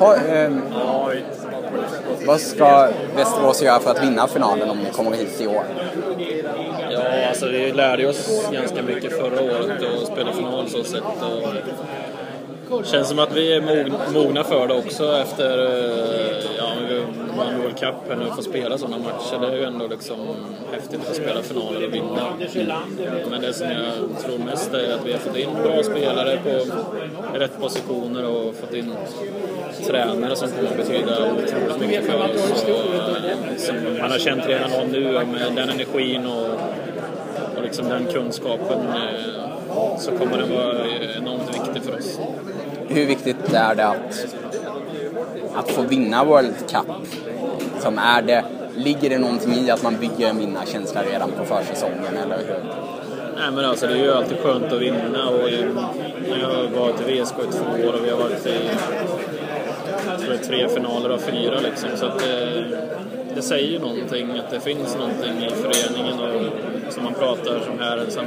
Ha, eh, vad ska Västerås göra för att vinna finalen om ni kommer hit i år? Ja, alltså vi lärde oss ganska mycket förra året och spela final så sett. Och det känns som att vi är mogna för det också efter eh, eh, World Cup här nu och får spela sådana matcher. Det är ju ändå liksom häftigt att spela finaler och vinna. Men det som jag tror mest är att vi har fått in bra spelare på rätt positioner och fått in tränare som kommer att betyda otroligt mycket för oss. Och, som man har känt redan av nu med den energin och, och liksom den kunskapen eh, så kommer den vara enormt viktig för oss. Hur viktigt är det att, att få vinna World Cup? Som är det, ligger det någonting i att man bygger en vinnarkänsla redan på försäsongen eller hur? Nej men alltså det är ju alltid skönt att vinna och jag har varit i VSK i två år och vi har varit i tror det tre finaler av fyra liksom. Så att det, det säger ju någonting, att det finns någonting i föreningen och som man pratar som här, som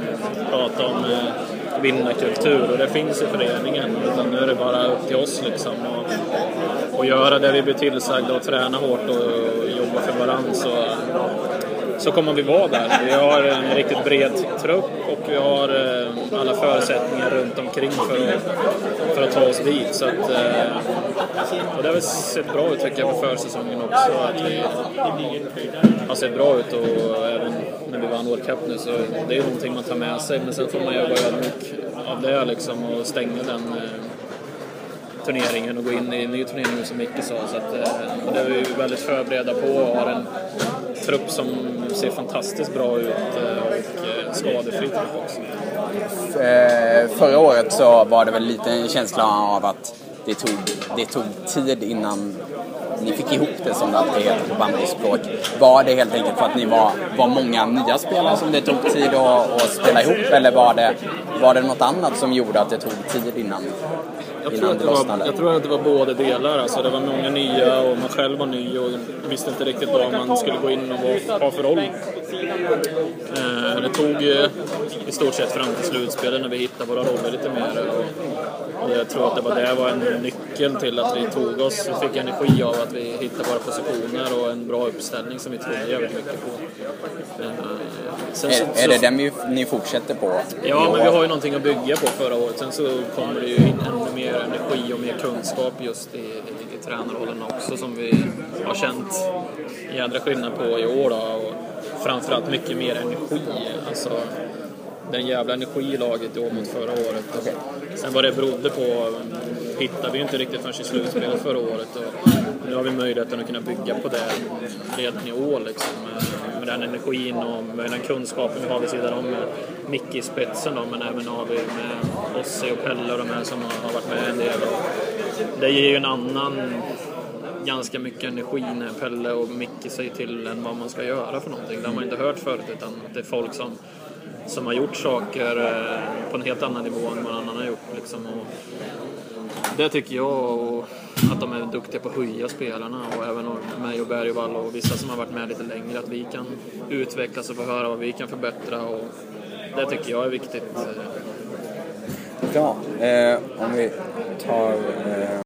pratar om eh, vinnarkultur och det finns i föreningen. Utan nu är det bara upp till oss liksom och, och göra det vi blir tillsagda och träna hårt och jobba för varandra. Så, så kommer vi vara där. Vi har en riktigt bred trupp och vi har eh, alla förutsättningar runt omkring för att, för att ta oss dit. Så att, eh, och det har väl sett bra ut tycker jag för försäsongen också. Att vi har sett bra ut och även när vi vann World Cup nu så det är någonting man tar med sig. Men sen får man ju vara ödmjuk av det liksom och stänga den eh, turneringen och gå in i en ny turnering som Micke sa. Så att, eh, det är vi väldigt förberedda på och har en trupp som ser fantastiskt bra ut eh, och eh, skadefri trupp också. Förra året så var det väl lite en känsla av att det tog, det tog tid innan ni fick ihop det som det alltid heter på bandyspråk. Var det helt enkelt för att ni var, var många nya spelare som det tog tid att, att spela ihop eller var det, var det något annat som gjorde att det tog tid innan, jag tror, att det var, jag tror att det var båda delar. Alltså, det var många nya och man själv var ny och visste inte riktigt vad man skulle gå in och ha för roll. Eh, det tog i stort sett fram till slutspelet när vi hittade våra roller lite mer. Och, och jag tror att det var, det var en nyckel till att vi tog oss, vi fick energi av att vi hittade våra positioner och en bra uppställning som vi trodde jävligt mycket på. Eh, Sen, är, så, är det den vi, ni fortsätter på? Ja, men vi har ju någonting att bygga på förra året. Sen så kommer det ju in ännu mer energi och mer kunskap just i, i, i tränarrollen också som vi har känt jädra skillnad på i år då. Och framförallt mycket mer energi. Alltså, den jävla energi i laget i år mot förra året. Okay. Sen vad det berodde på hittade vi inte riktigt förrän i slutspelet förra året. Och nu har vi möjligheten att kunna bygga på det redan i år liksom. Med den energin och med den kunskapen vi har vid sidan om med Micke i spetsen då, men även har vi med Ossi och Pelle och de här som har varit med en del. Och det ger ju en annan ganska mycket energi när Pelle och Micke säger till en vad man ska göra för någonting. Det har man inte hört förut utan det är folk som, som har gjort saker eh, på en helt annan nivå än vad någon annan har gjort. Liksom. Och det tycker jag och att de är duktiga på att höja spelarna och även mig och Bergvall och vissa som har varit med lite längre att vi kan utvecklas och få höra vad vi kan förbättra och det tycker jag är viktigt. Ja, eh, om vi tar eh